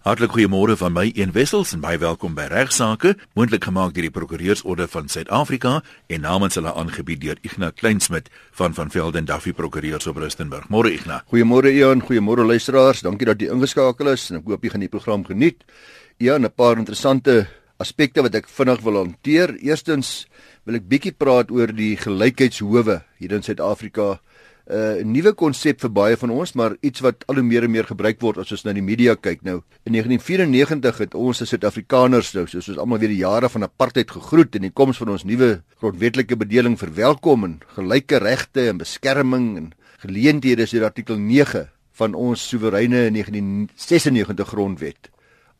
Hartlik goeiemôre van my een wissels en baie welkom by Regsake, moontlik gemaak deur die Prokureursorde van Suid-Afrika en namens hulle aangebied deur Ignas Kleinsmid van van Velden Duffy Prokureurs op Rustenburg. Môre Ignas. Goeiemôre Ian, goeiemôre luisteraars. Dankie dat jy ingeskakel is en ek hoop jy gaan die program geniet. Ian, 'n paar interessante aspekte wat ek vinnig wil hanteer. Eerstens wil ek bietjie praat oor die gelykheidshowe hier in Suid-Afrika 'n uh, nuwe konsep vir baie van ons, maar iets wat al hoe meer en meer gebruik word as ons na die media kyk nou. In 1994 het ons as Suid-Afrikaners nou, soos ons almal weer die jare van apartheid gegroet en die koms van ons nuwe grondwetlike bedeling verwelkom en gelyke regte en beskerming en geleenthede is hier artikel 9 van ons soewereine 1996 grondwet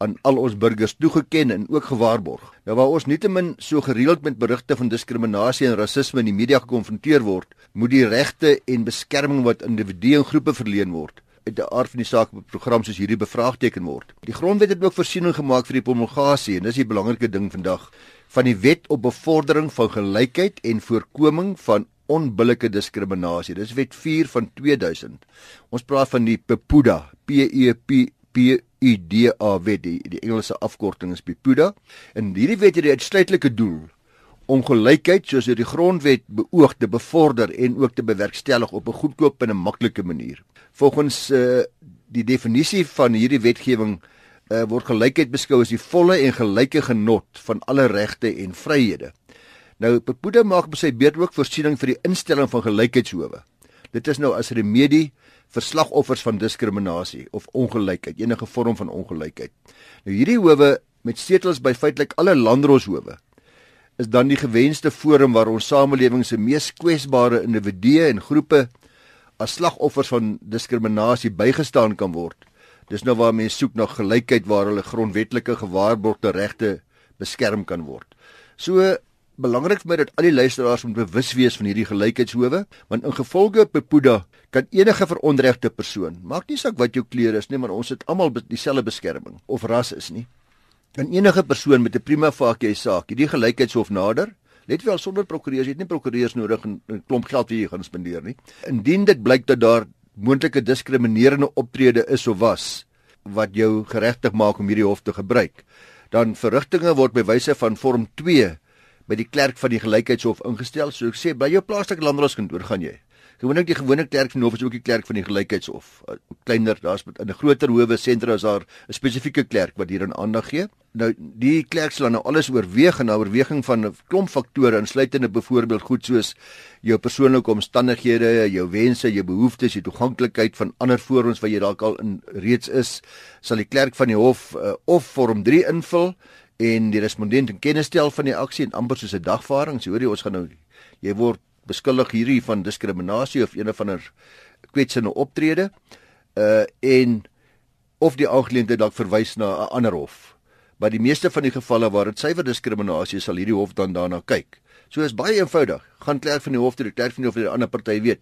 aan al ons burgers toegeken en ook gewaarborg. Nou waar ons nietemin so gereeld met berigte van diskriminasie en rasisme in die media gekonfronteer word, moet die regte en beskerming wat individue en groepe verleen word, uit die aard van die saak op program soos hierdie bevraagteken word. Die grondwet het ook voorsiening gemaak vir die promulgasie en dis die belangrike ding vandag van die wet op bevordering van gelykheid en voorkoming van onbillike diskriminasie. Dis wet 4 van 2000. Ons praat van die PEPUDA, P E P P UDA wet die, die Engelse afkorting is PIPUDA en hierdie wet het die uitsluitlike doel om gelykheid soos deur die grondwet beoog te bevorder en ook te bewerkstellig op 'n goedkoop en 'n maklike manier. Volgens uh, die definisie van hierdie wetgewing uh, word gelykheid beskou as die volle en gelyke genot van alle regte en vryhede. Nou PIPUDA maak op sy beurt ook voorsiening vir die instelling van gelykheidshowe. Dit is nou as remedie vir slagoffers van diskriminasie of ongelykheid, enige vorm van ongelykheid. Nou hierdie howe met setels by feitelik alle landroshowe is dan die gewenste forum waar ons samelewing se mees kwesbare individue en groepe as slagoffers van diskriminasie bygestaan kan word. Dis nou waar mense soek na gelykheid waar hulle grondwetlike gewaarborgde regte beskerm kan word. So belangrik vir my dat al die luisteraars moet bewus wees van hierdie gelykheidshowe, want in gevolge Pepuda kan enige veronregte persoon, maak nie saak wat jou kleur is nie, maar ons het almal dieselfde beskerming of ras is nie. Kan enige persoon met 'n prima facie saak hierdie gelykheidshof nader? Let wel sonder prokureurs, jy het nie prokureurs nodig en 'n klomp geld wat jy gaan spandeer nie. Indien dit blyk dat daar moontlike diskriminerende optrede is of was wat jou geregtig maak om hierdie hof te gebruik, dan verrigtinge word by wyse van vorm 2 by die klerk van die gelykheidshof ingestel. So ek sê by jou plaaslike landroskantoor gaan jy. Gewoonlik die gewone klerk van hof is ook die klerk van die gelykheidshof. Uh, kleiner, daar's in 'n groter howe sentra is daar 'n spesifieke klerk wat hierin aandag gee. Nou die klerk sal nou alles oorweeg en na oorweging van 'n klomp faktore insluitende byvoorbeeld goed soos jou persoonlike omstandighede, jou wense, jou behoeftes, jou toeganklikheid van ander vooronds wat jy dalk al in reeds is, sal die klerk van die hof uh, of vorm 3 invul en die respondent in kennis stel van die aksie en amper soos 'n dagvaarding. So hoor jy ons gaan nou jy word beskuldig hierdie van diskriminasie of een of ander kwetsende optrede. Uh en of die aangeleentheid dalk verwys na 'n ander hof. Maar die meeste van die gevalle waar dit suiwer diskriminasie sal hierdie hof dan daarna kyk. So is baie eenvoudig. Gaan klerk van die hof toe die klerk van die hof vir die ander party weet.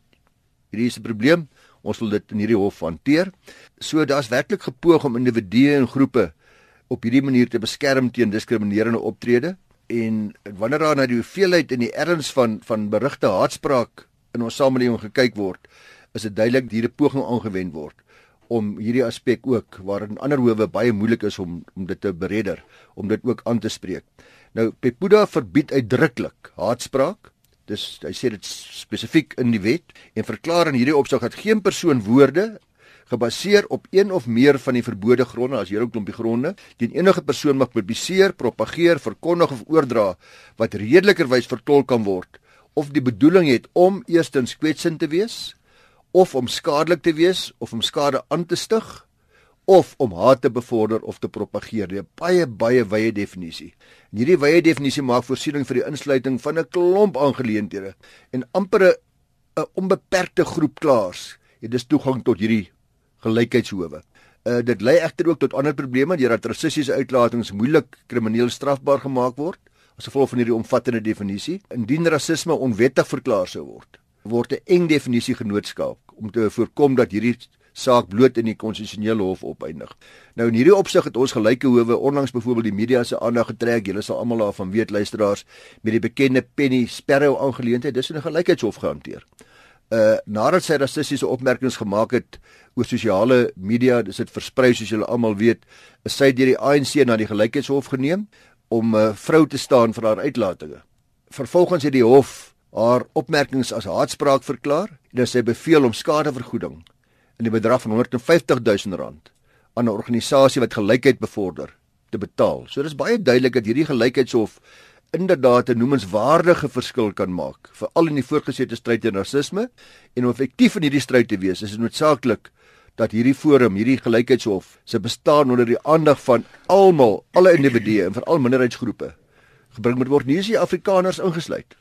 Hierdie is 'n probleem. Ons wil dit in hierdie hof hanteer. So daar's werklik gepoog om individue en groepe op hierdie manier te beskerm teen diskriminerende optrede en wanneer daar na die hoeveelheid en die erns van van berigte haatspraak in ons samelewing gekyk word is dit duidelik hierdie poging aangewend word om hierdie aspek ook waar in ander howe baie moeilik is om om dit te beredder om dit ook aan te spreek. Nou Pepuda verbied uitdruklik haatspraak. Dis hy sê dit spesifiek in die wet en verklaar in hierdie opsig dat geen persoon woorde gebaseer op een of meer van die verbode gronde as hier 'n klompie gronde teen enige persoon mag publiseer, propageer, verkondig of oordra wat redelikerwys vertolk kan word of die bedoeling het om eerstens kwetsend te wees of om skadelik te wees of om skade aan te stig of om haat te bevorder of te propageer. 'n baie baie wye definisie. En hierdie wye definisie maak voorsiening vir die insluiting van 'n klomp aangeleenthede en amper 'n onbeperkte groep klaars. Dit is toegang tot hierdie gelykheidshowe. Uh dit lei egter ook tot ander probleme deurdat rassistiese uitlatings moeilik krimineel strafbaar gemaak word as gevolg van hierdie omvattende definisie. Indien rasisme onwettig verklaar sou word, word 'n eng definisie genoodskaap om te voorkom dat hierdie saak bloot in die konstitusionele hof opeindig. Nou in hierdie opsig het ons gelyke howe onlangs byvoorbeeld die media se aandag getrek. Julle sal almal daarvan weet luisteraars met die bekende Penny Sparrow aangeleentheid. Dis in 'n gelykheidshof gehanteer Uh nadat sy rassistiese opmerkings gemaak het oor sosiale media, dis dit versprei soos julle almal weet, is sy deur die ANC na die gelykheidshof geneem om 'n uh, vrou te staan vir haar uitlatings. Vervolgens het die hof haar opmerkings as haatspraak verklaar en sy beveel om skadevergoeding in die bedrag van 150 000 rand aan 'n organisasie wat gelykheid bevorder te betaal. So dis baie duidelik dat hierdie gelykheidshof inderdaad 'n noemenswaardige verskil kan maak, veral in die voorgesette stryd teen rasisme en om effektief in hierdie stryd te wees, is dit noodsaaklik dat hierdie forum, hierdie gelykheidshof, se bestaan onder die aandag van almal, alle individue en veral minderheidsgroepe gebring moet word. Nie is die Afrikaners ingesluit.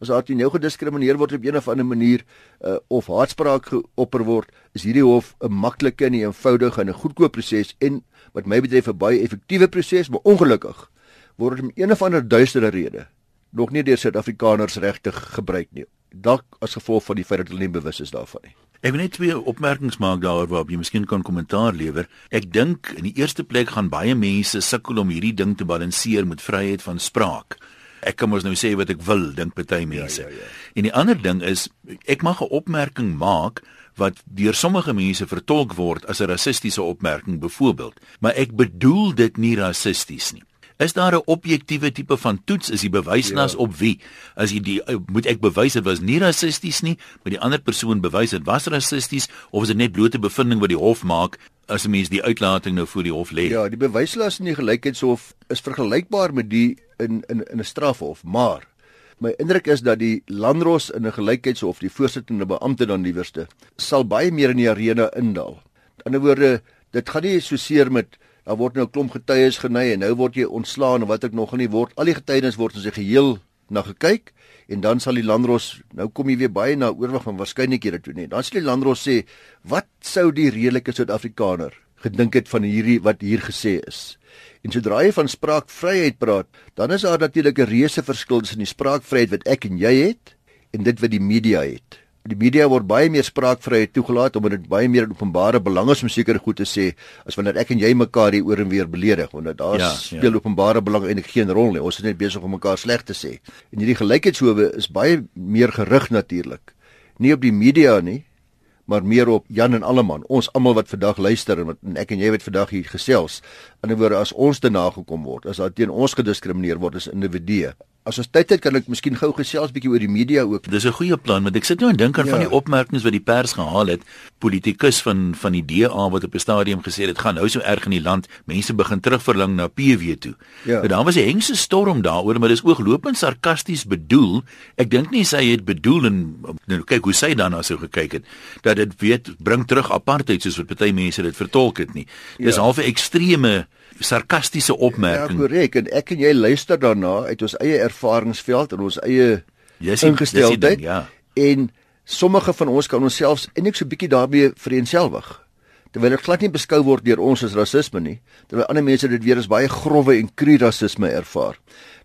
As daar teen jou gediskrimineer word op 'n of ander manier uh, of haatspraak geopper word, is hierdie hof 'n maklike en eenvoudige en 'n goedkoop proses en wat my betref 'n baie effektiewe proses, maar ongelukkig word om een of ander duistere rede nog nie deur Suid-Afrikaners regtig gebruik nie. Dalk as gevolg van die feit dat hulle nie bewus is daarvan nie. Ek wil net twee opmerkings maak daaroor waarop jy miskien kan kommentaar lewer. Ek dink in die eerste plek gaan baie mense sukkel om hierdie ding te balanseer met vryheid van spraak. Ek kan mos nou sê wat ek wil, dink party mense. Ja, ja, ja. En die ander ding is ek mag 'n opmerking maak wat deur sommige mense vertolk word as 'n rassistiese opmerking byvoorbeeld, maar ek bedoel dit nie rassisties nie. Is daar 'n objektiewe tipe van toets is die bewysnas ja. op wie? As jy die eh, moet ek bewys dit was nie rassisties nie, maar die ander persoon bewys dit was rassisties of is dit net blote bevinding wat die hof maak as 'n mens die uitlating nou voor die hof lê? Ja, die bewyslas in die gelykheidshof is vergelykbaar met die in in in 'n strafhof, maar my indruk is dat die landros in 'n gelykheidshof, die voorsittende beampte dan liewerste, sal baie meer in die arena indaal. In ander woorde, dit gaan nie so seer met daar word nou 'n klomp getuies genei en nou word jy ontslaan en wat ek nog nie word. Al die getuienis word in sy geheel na gekyk en dan sal die landros nou kom jy weer baie na oorwig van waarskynlikhede toe nie. Dan sal die landros sê wat sou die redelike Suid-Afrikaner gedink het van hierdie wat hier gesê is. En sodra jy van spraakvryheid praat, dan is daar natuurlik 'n reuse verskil tussen die spraakvryheid wat ek en jy het en dit wat die media het. Die media word baie meer spraakvryheid toegelaat omdat dit baie meer openbare belang is om sekere goed te sê as wanneer ek en jy mekaar hier oor en weer beledig want daar ja, speel ja. openbare belang eintlik geen rol nie. Ons is net besig om mekaar sleg te sê. En hierdie gelykheidshowe is baie meer gerig natuurlik. Nie op die media nie, maar meer op Jan en Alleman. Ons almal wat vandag luister en, wat, en ek en jy wat vandag hier gesels. In 'n woorde as ons te nagekom word, as daar teen ons gediskrimineer word as individue, As ons tyd het kan ek miskien gou gesels bietjie oor die media ook. Dis 'n goeie plan want ek sit nou en dink aan ja. van die opmerkings wat die pers gehaal het. Politikus van van die DA wat op 'n stadium gesê het dit gaan nou so erg in die land, mense begin terugverlang na PW toe. Ja. Maar daar was 'n hengse storm daaroor, maar dis ooglopend sarkasties bedoel. Ek dink nie sy het bedoel en nou kyk hoe sy daarna sou gekyk het dat dit weet bring terug apartheid soos wat baie mense dit vertolk het nie. Dis ja. half 'n ekstreme sarkastiese opmerking. Ja, korrek. En ek en jy luister daarna uit ons eie ervaringsveld en ons eie ingesteldheid. Ja. En sommige van ons kan onsself eintlik so bietjie daarmee vereenselwig. Terwyl dit glad nie beskou word deur ons as rasisme nie, terwyl ander mense dit weer as baie grove en kru rasisme ervaar.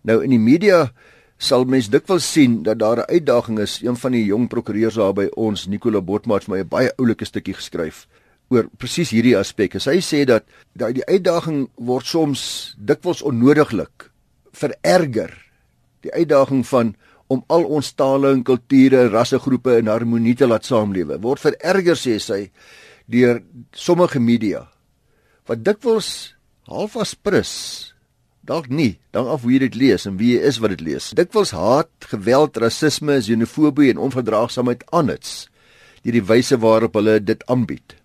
Nou in die media sal mens dikwels sien dat daar 'n uitdaging is. Een van die jong prokureurs daar by ons, Nicola Botma, het my 'n baie oulike stukkie geskryf oor presies hierdie aspek. Hy sê dat dat die uitdaging word soms dikwels onnodiglik vererger. Die uitdaging van om al ons tale en kulture, rassegroepe in harmonie te laat saamlewe word vererger sê sy deur sommige media wat dikwels half as prins dalk nie dan af hoe jy dit lees en wie jy is wat dit lees dikwels haat geweld rasisme xenofobie en onverdraagsaamheid aanits deur die wyse waarop hulle dit aanbied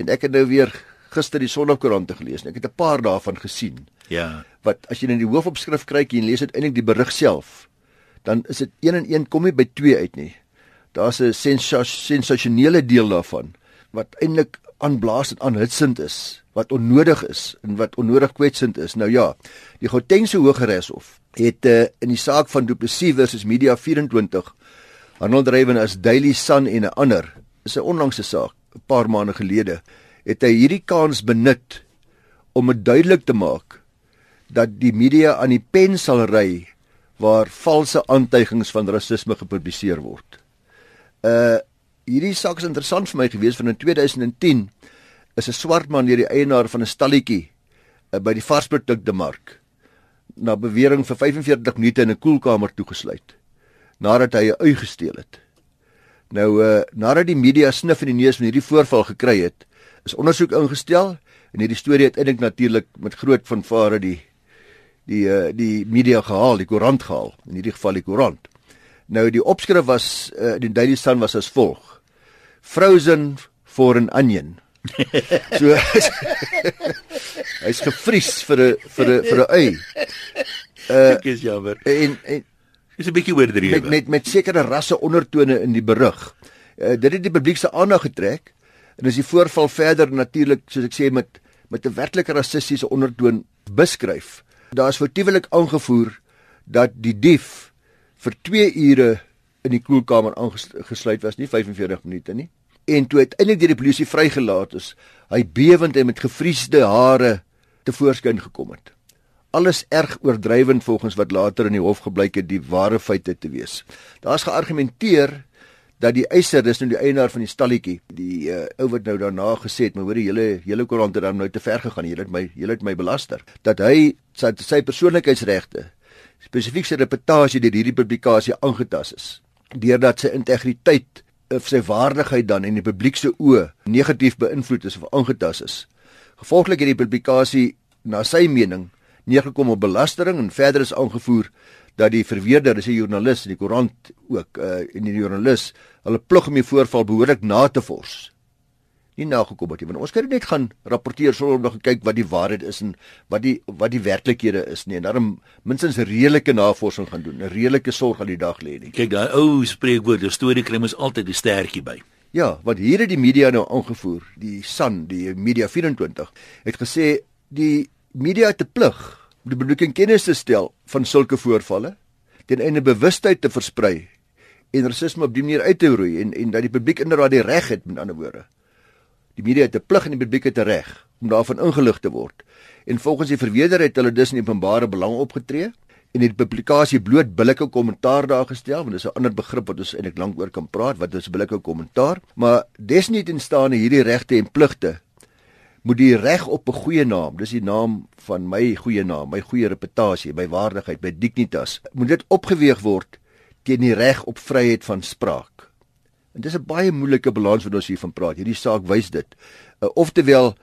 En ek het nou weer gister die Sondagkoerante gelees en ek het 'n paar daarvan gesien. Ja. Wat as jy net die hoofopskrif kry en lees uiteindelik die berig self, dan is dit 1 en 1 kom nie by 2 uit nie. Daar's 'n sensasionele deel daarvan wat eintlik aanblaasend aanhitsend is, wat onnodig is en wat onnodig kwetsend is. Nou ja, die Gautengse Hooggeregshof het uh, in die saak van Du Plessis versus Media 24 handeldrywen as Daily Sun en 'n ander is 'n onlangse saak 'n paar maande gelede het hy hierdie kans benut om dit duidelik te maak dat die media aan die pen sal ry waar valse aantuigings van rasisme gepubliseer word. Uh hierdie saak is interessant vir my gewees van in 2010 is 'n swart man deur die eienaar van 'n stalletjie uh, by die varsprodukte mark na bewering vir 45 minute in 'n koelkamer toegesluit nadat hy 'n ui gesteel het. Nou uh nadat die media snif in die neus van hierdie voorval gekry het, is ondersoek ingestel en hierdie storie het eintlik natuurlik met groot vanvare die die uh die media gehaal, die koerant gehaal, in hierdie geval die koerant. Nou die opskrif was uh die Daily Sun was as volg: Frozen for an onion. so hy's gevries vir 'n vir 'n vir 'n ui. Uh ek is jammer. En en is 'n bietjie oordrewe. Met met met sekere rasse ondertone in die berig. Uh dit het die publiek se aandag getrek en as die voorval verder natuurlik soos ek sê met met 'n werklike rassistiese ondertoon beskryf. Daar is vertuwelik aangevoer dat die dief vir 2 ure in die koelkamer aangesluit was, nie 45 minute nie en toe uiteindelik deur die polisie vrygelaat is, hy bewend en met gefriesde hare tevoorskyn gekom het. Alles erg oordrywend volgens wat later in die hof gebleik het die ware feite te wees. Daar's geargumenteer dat die eiser, dis nou die eienaar van die stalletjie, die uh, ou wat nou daarna gesê het, maar hoor die hele hele koerant het dan nou te ver gegaan. Jy het my jy het my belaster dat hy sy sy persoonlikheidsregte, spesifiek sy reputasie deur hierdie publikasie aangetas is deurdat sy integriteit of sy waardigheid dan in die publiek se oë negatief beïnvloed is of aangetast is. Gevolglik het die publikasie na sy mening neergekom op belastering en verder is aangevoer dat die verweerder, dis 'n joernalis in die koerant ook uh, in die joernalis, hulle plig om die voorval behoorlik na te vors nie nagekom het nie. Want ons kan net gaan rapporteer sonder om nog kyk wat die waarheid is en wat die wat die werklikhede is nie. En daarom minstens redelike navorsing gaan doen, 'n redelike sorg aan die dag lê nie. Kyk, daai ou spreekwoord, die storie kry mens altyd die stertjie by. Ja, want hier het die media nou aangevoer, die Sun, die Media 24, het gesê die media het 'n plig om die publiek in kennis te stel van sulke voorvalle ten einde bewustheid te versprei en rasisme op die manier uit te roei en en dat die publiek inderdaad die reg het met ander woorde Die media het 'n plig en die publiek het 'n reg om daarvan ingelig te word. En volgens die verweerder het hulle dus in openbare belang opgetree en die publikasie bloot billike kommentaar daar gestel, want dis 'n ander begrip wat ons eintlik lank oor kan praat, wat is billike kommentaar? Maar desnietteens staan hierdie regte en pligte moet die reg op 'n goeie naam, dis die naam van my goeie naam, my goeie reputasie, my waardigheid, my dignitas, moet dit opgeweeg word teen die reg op vryheid van spraak. En dis 'n baie moeilike balans wat ons hier van praat. Hierdie saak wys dit. Uh, oftewel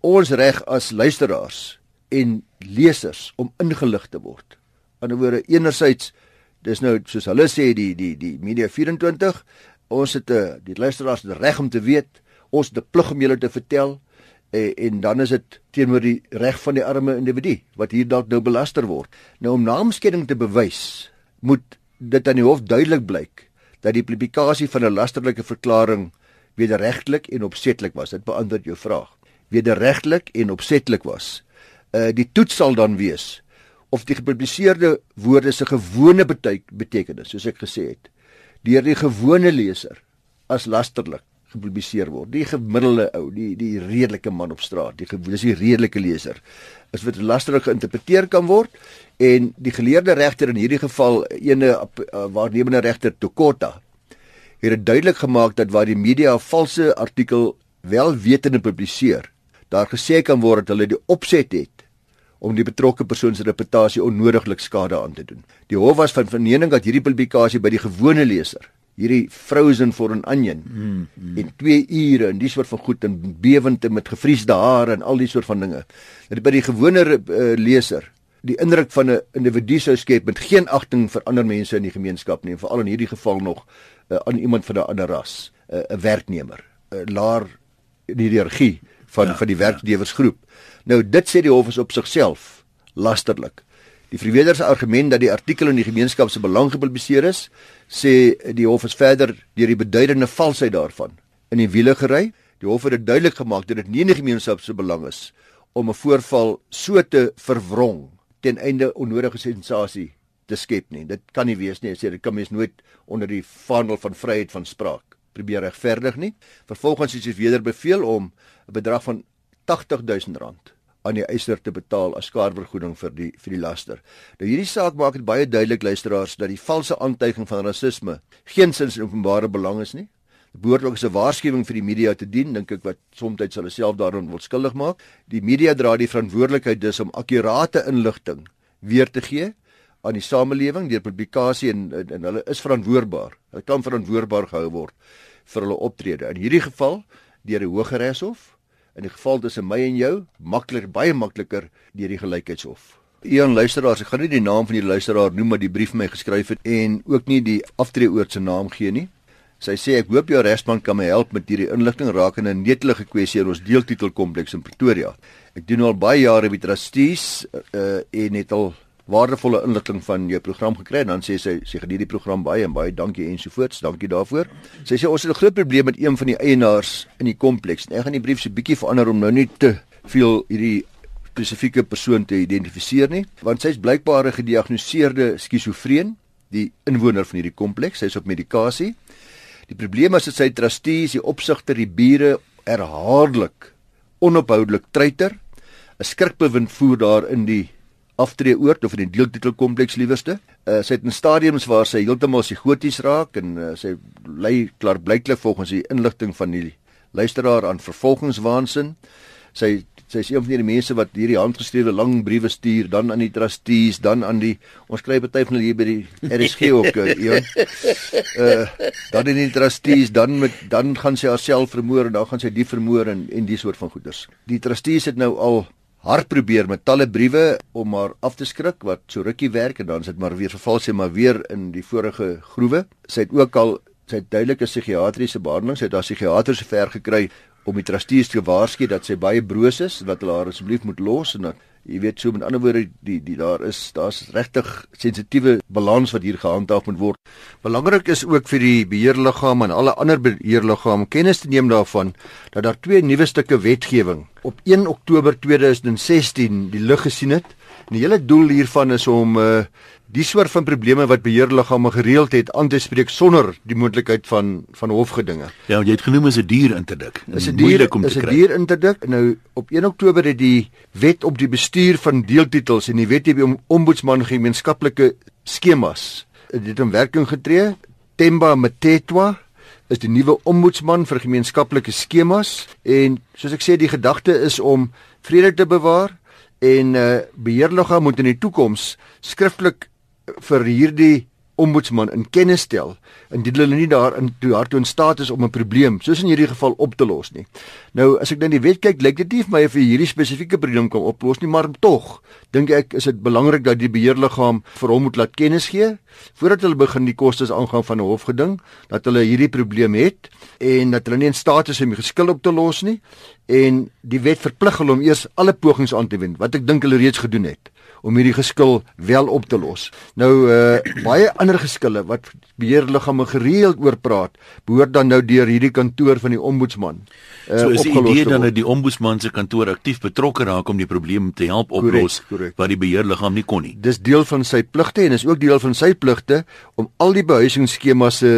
ons reg as luisteraars en lesers om ingelig te word. Aan die woorde enerzijds dis nou soos hulle sê die die die media 24 ons het 'n uh, die luisteraars het reg om te weet ons het 'n plig om julle te vertel en, en dan is dit teenoor die reg van die arme individu wat hier dalk nou belaster word. Nou om naamskeiding te bewys moet dit aan die hof duidelik blyk dat die publikasie van 'n lasterlike verklaring wederregtelik en opsetlik was. Dit beantwoord jou vraag. Wederregtelik en opsetlik was. Uh die toets sal dan wees of die gepubliseerde woorde se gewone betekenis, soos ek gesê het, deur die gewone leser as lasterlik gepubliseer word. Die gemiddelde ou, die die redelike man op straat, die dis die redelike leser, is wat lasterlik geïnterpreteer kan word en die geleerde regter in hierdie geval ene uh, waarnemende regter Tokota het dit duidelik gemaak dat waar die media 'n valse artikel wel wetende publiseer, daar gesê kan word dat hulle die opset het om die betrokke persoon se reputasie onnodiglik skade aan te doen. Die hof was van verneeming dat hierdie publikasie by die gewone leser hierdie frozen for an onion mm, mm. in 2 ure en dis soort van goed en bewend en met gefriesde hare en al die soort van dinge. Dat by die gewone uh, leser die indruk van 'n individu sou skep met geen agting vir ander mense in die gemeenskap nie, veral in hierdie geval nog uh, aan iemand van 'n ander ras, 'n uh, werknemer, 'n uh, laer in die hiërargie van ja, van die werkgewersgroep. Ja. Nou dit sê die hof is op sigself lasterlik. Die verweerder se argument dat die artikel in die gemeenskap se belang gepubliseer is, sê die hof is verder deur die beduidende valsheid daarvan in die wiele gery. Die hof het dit duidelik gemaak dat dit nie in die gemeenskap se belang is om 'n voorval so te verwrong ten einde onnodige sensasie te skep nie. Dit kan nie wees nie. Ek sê dit kan mens nooit onder die vaandel van vryheid van spraak probeer regverdig nie. Vervolgens is dit weer beveel om 'n bedrag van 80000 rand aan die eiser te betaal as skadevergoeding vir die vir die laster. Nou hierdie saak maak dit baie duidelik luisteraars dat die valse aantuiging van rasisme geensins in openbare belang is nie behoorlik as 'n waarskuwing vir die media te dien, dink ek wat soms hulle self daarin wil skuldig maak. Die media dra die verantwoordelikheid dus om akkurate inligting weer te gee aan die samelewing deur publikasie en, en en hulle is verantwoordbaar. Hulle kan verantwoordbaar gehou word vir hulle optrede. In hierdie geval deur die Hooggeregshof, in die geval tussen my en jou, makliker, baie makliker deur die Gelykheidshof. Een luisteraar, ek gaan nie die naam van die luisteraar noem wat die brief my geskryf het en ook nie die aftreeoort se naam gee nie. Sy sê ek hoop jou regsman kan my help met hierdie inligting rakende 'n netelige kwessie in ons deeltitelkompleks in Pretoria. Ek doen al baie jare by trustees uh, en het al waardevolle inligting van jou program gekry en dan sê sy sy geniet die program baie en baie dankie ensovoorts. Dankie daarvoor. Sy sê ons het 'n groot probleem met een van die eienaars in die kompleks. Ek gaan die brief so bietjie verander om nou nie te veel hierdie spesifieke persoon te identifiseer nie, want sy is blykbaar 'n gediagnoseerde skizofreen, die inwoner van hierdie kompleks. Sy is op medikasie. Die probleem is dat sy trustees, die opsigter, die bure herhaaldelik onophoudelik treiter. 'n Skrikbewind voer daar in die aftreeoord of in die deeltitelkompleks liewerste. Uh, sy het in stadiums waar sy heeltemal psigoties raak en uh, sy lei klaar blyklik volgens die inligting van die luisteraar aan vervolgingswaansin. Sy sy is een van die mense wat hierdie handgeskrewe lang briewe stuur dan aan die trustees dan aan die ons kry baie van hulle hier by die RSG ook ja uh, dan in die trustees dan met dan gaan sy haarself vermoor en dan gaan sy die vermoor en en die soort van goeders die trustees het nou al hard probeer met talle briewe om maar af te skrik wat so rukkie werk en dan sit maar weer verval sy maar weer in die vorige groewe. Sy het ook al sy het duidelike psigiatriese behandeling sy het haar psigiater se ver gekry om die trustees te waarsku dat sy baie broos is dat hulle haar asseblief moet los en dat jy weet so met ander woorde die die daar is daar's regtig sensitiewe balans wat hier gehandhaaf moet word. Belangrik is ook vir die beheerliggaam en alle ander beheerliggaam kennis te neem daarvan dat daar twee nuwe stukke wetgewing op 1 Oktober 2016 die lig gesien het. En die hele doel hiervan is om uh, die soort van probleme wat beheerliggame gereeld het aan te spreek sonder die moontlikheid van van hofgedinge. Ja, jy het genoem as 'n dier interdik. Is 'n dier om te kry. Is 'n dier interdik. Nou op 1 Oktober het die wet op die bestuur van deeltitels en die wet op die ombudsman gemeenskaplike skemas dit in werking getree. Temba Mtetwa is die nuwe ombudsman vir gemeenskaplike skemas en soos ek sê die gedagte is om vrede te bewaar en uh, beheerliggaam moet in die toekoms skriftelik vir hierdie ombudsman in kennis stel indien hulle nie daar in toe hard toe in staat is om 'n probleem soos in hierdie geval op te los nie. Nou as ek dan die wet kyk, lyk dit nie vir my of hierdie spesifieke probleem kan oplos nie, maar tog dink ek is dit belangrik dat die beheerliggaam vir hom moet laat kennis gee voordat hulle begin die kostes aangaan van 'n hofgeding dat hulle hierdie probleem het en dat hulle nie in staat is om die geskil op te los nie en die wet verplig hulle om eers alle pogings aan te wend wat ek dink hulle reeds gedoen het om hierdie geskil wel op te los. Nou uh baie ander geskille wat beheerliggame gereeld oor praat, behoort dan nou deur hierdie kantoor van die ombudsman. Uh, so is die idee dan dat die ombudsman se kantoor aktief betrokke raak om die probleem te help oplos wat die beheerliggaam nie kon nie. Dis deel van sy pligte en is ook deel van sy pligte om al die behuisingsskemas se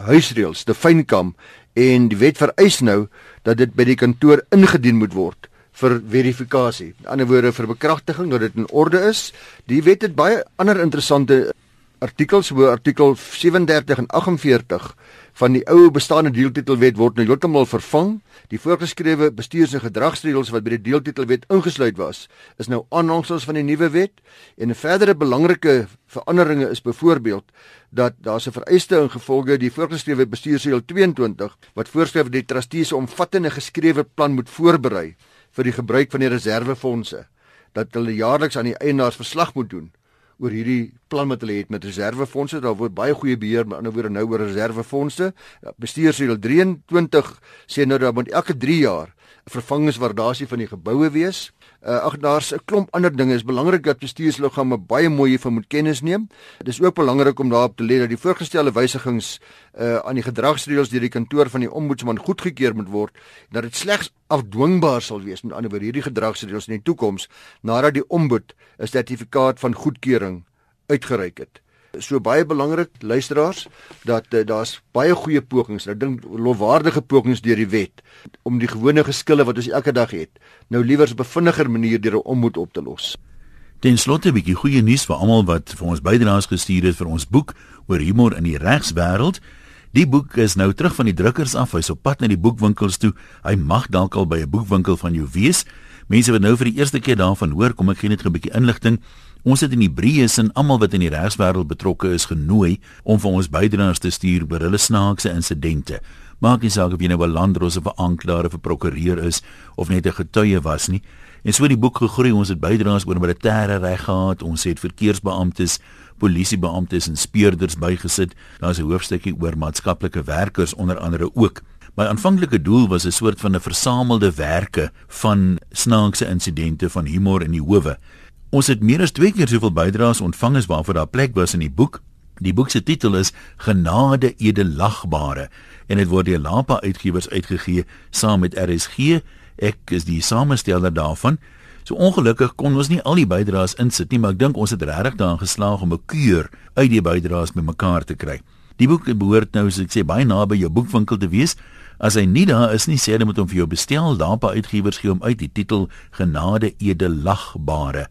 huisreëls te fynkam en die wet vereis nou dat dit by die kantoor ingedien moet word vir verifikasie. In ander woorde vir bekragtiging dat dit in orde is. Die wet het baie ander interessante artikels, so artikel 37 en 48 van die ou bestaande deeltitelwet word nou heeltemal vervang. Die voorgeskrewe bestuurs- en gedragsreëls wat by die deeltitelwet ingesluit was, is nou aanhangsels van die nuwe wet. En 'n verdere belangrike veranderinge is byvoorbeeld dat daar 'n vereiste ingevolge die voorgeskrewe bestuursreël 22 wat voorskryf dat die trustees 'n omvattende geskrewe plan moet voorberei vir die gebruik van die reservefondse dat hulle jaarliks aan die eienaars verslag moet doen oor hierdie plan wat hulle het met reservefondse. Daar word baie goeie beheer met ander woorde nou oor reservefondse. Bestuursreël 23 sê nou dat moet elke 3 jaar 'n vervangingswaardasie van die geboue wees Uh, ag daar's 'n klomp ander dinge. Dit is belangrik dat bestuursliggame baie mooi hiervan moet kennis neem. Dit is ook belangrik om daarop te let dat die voorgestelde wysigings uh aan die gedragsreëls deur die kantoor van die ombudsman goedgekeur moet word dat dit slegs afdwingbaar sal wees met ander woorde hierdie gedragsreëls in die toekoms nadat die ombud 'n sertifikaat van goedkeuring uitgereik het. So baie belangrik luisteraars dat uh, daar's baie goeie pogings. Ek dink lofwaardige pogings deur die wet om die gewone geskille wat ons elke dag het, nou liewer op 'n vinniger manier deur 'n ommoed op te los. Ten slotte 'n bietjie goeie nuus vir almal wat vir ons bydraes gestuur het vir ons boek oor humor in die regswêreld. Die boek is nou terug van die drukkers af. Hy's op pad na die boekwinkels toe. Hy mag dalk al by 'n boekwinkel van jou wees Mense wat nou vir die eerste keer daarvan hoor, kom ek gee net 'n bietjie inligting. Ons het in Hebreë sin almal wat in die regswêreld betrokke is genooi om vir ons bydraes te stuur oor hulle snaakse insidente. Maak nie saak of jy nou 'n landros of 'n aanklaer of 'n prokureur is of net 'n getuie was nie. En so het die boek gegroei. Ons het bydraes oor militêre reg gehad. Ons het verkeersbeamptes, polisiebeamptes en speurders bygesit. Daar's 'n hoofstukkie oor maatskaplike werkers onder andere ook. My aanvanklike doel was 'n soort van 'n versamelde werke van snaakse insidente van humor in die howe. Ons het meer as 2 keer soveel bydraes ontvang as waarvoor daar plek was in die boek. Die boek se titel is Genade edelagbare en dit word deur Lapa Uitgewers uitgegee saam met RSG Ek is die samesteller daarvan. So ongelukkig kon ons nie al die bydraes insit nie, maar ek dink ons het regtig daarin geslaag om 'n keur uit die bydraes bymekaar te kry. Die boek behoort nou, soos ek sê, baie naby jou boekwinkel te wees. As hy nie daar is nie, sê hulle moet hom vir jou bestel. Daarpa uitgewers gee hom uit die titel Genade edelagbare.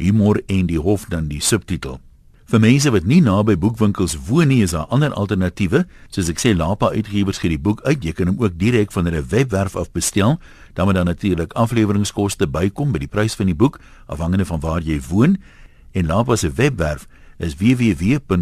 Humor en die hof dan die subtitel. Vir mense wat nie naby boekwinkels woon nie, is daar ander alternatiewe. Soos ek sê, Lapa Uitgewers gee die boek uit. Jy kan hom ook direk van hulle webwerf af bestel. Dan moet dan natuurlik afleweringskoste bykom by die prys van die boek, afhangende van waar jy woon. En Lapa se webwerf is www.lapa.co.za.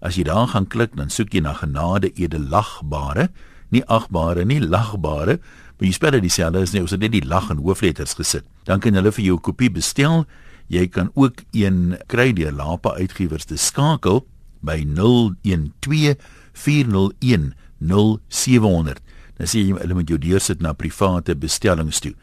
As jy daar gaan klik, dan soek jy na genade edelagbare, nie agbare nie, lagbare. Maar jy spel dit dieselfde as net ons het net die lag in hoofletters gesit. Dan kan hulle vir jou 'n kopie bestel. Jy kan ook een kry deur Lapa Uitgewers te skakel by 012 401 0700. Dan sê jy hulle moet jou deursit na private bestellings toe.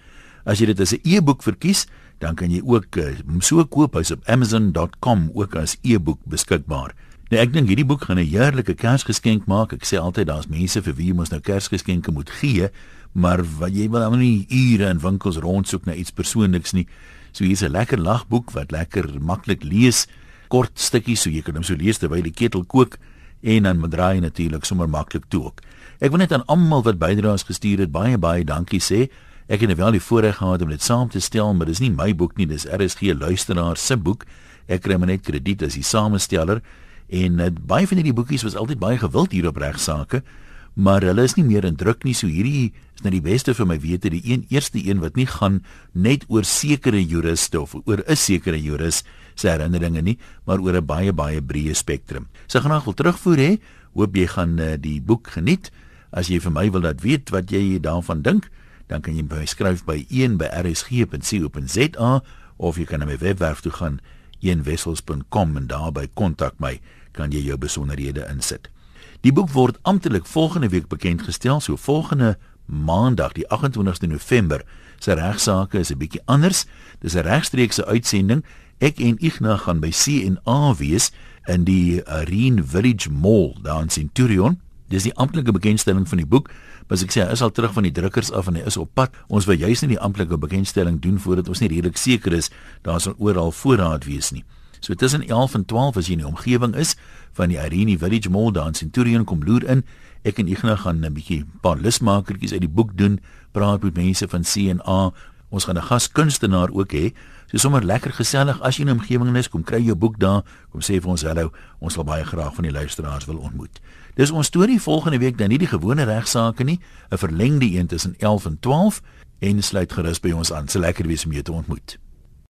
As jy dit as 'n e-boek verkies, dan kan jy ook uh, so koop hy's op amazon.com ook as e-boek beskikbaar. Nou ek dink hierdie boek gaan 'n heerlike Kersgeskenk maak. Ek sê altyd daar's mense vir wie jy mos nou Kersgeskenke moet gee, maar wat jy wil nou nie ure in winkels rondsoek na iets persoonliks nie. So hier's 'n lekker lagboek wat lekker maklik lees, kort stukkies so jy kan hom so lees terwyl die ketel kook en dan draai natuurlik sommer maklik toe ook. Ek wil net aan almal wat bydraes gestuur het baie baie dankie sê. Ek het nou wel die voorreg gehad om dit saam te stel, maar dis nie my boek nie, dis RSG luisteraar se boek. Ek kry maar net krediet as die samesteller en uh, baie van hierdie boekies was altyd baie gewild hier op regsaake maar hulle is nie meer in druk nie so hierdie is nou die beste vir my wete die een eerste een wat nie gaan net oor sekere juriste of oor 'n sekere juris se herinneringe nie maar oor 'n baie baie breë spektrum. So gaan ek wil terugvoer hè. Hoop jy gaan uh, die boek geniet. As jy vir my wil laat weet wat jy daarvan dink, dan kan jy my skryf by 1 by rsg.co.za of jy kan na my webwerf toe gaan eenwessels.com en daar by kontak my kan jy jou besonderhede insit. Die boek word amptelik volgende week bekend gestel, so volgende maandag die 28ste November. Sy regsaake is 'n bietjie anders. Dis 'n regstreekse uitsending. Ek en Ignas gaan by CNA wees in die Arena Village Mall daar in Centurion. Dis die amptelike bekendstelling van die boek. Maar ek sê hy is al terug van die drukkers af en hy is op pad. Ons wil juis nie die amptelike bekendstelling doen voordat ons nie redelik seker is daar sal oral voorraad wees nie. So tussen 11 en 12 as jy in die omgewing is van die Irene Village Mall daar in Centurion kom loer in. Ek en Ignas gaan 'n bietjie paar lusmakertjies uit die boek doen, praat met mense van CNA. Ons gaan 'n gaskunstenaar ook hê. So sommer lekker gesellig as jy in die omgewing is, kom kry jou boek daar, kom sê vir ons hallo. Ons sal baie graag van die luisteraars wil ontmoet. Dis ons storie volgende week dan nie die gewone regsaake nie, 'n verlengde een tussen 11 en 12 en sluit gerus by ons aan. Se lekker wees om jou te ontmoet.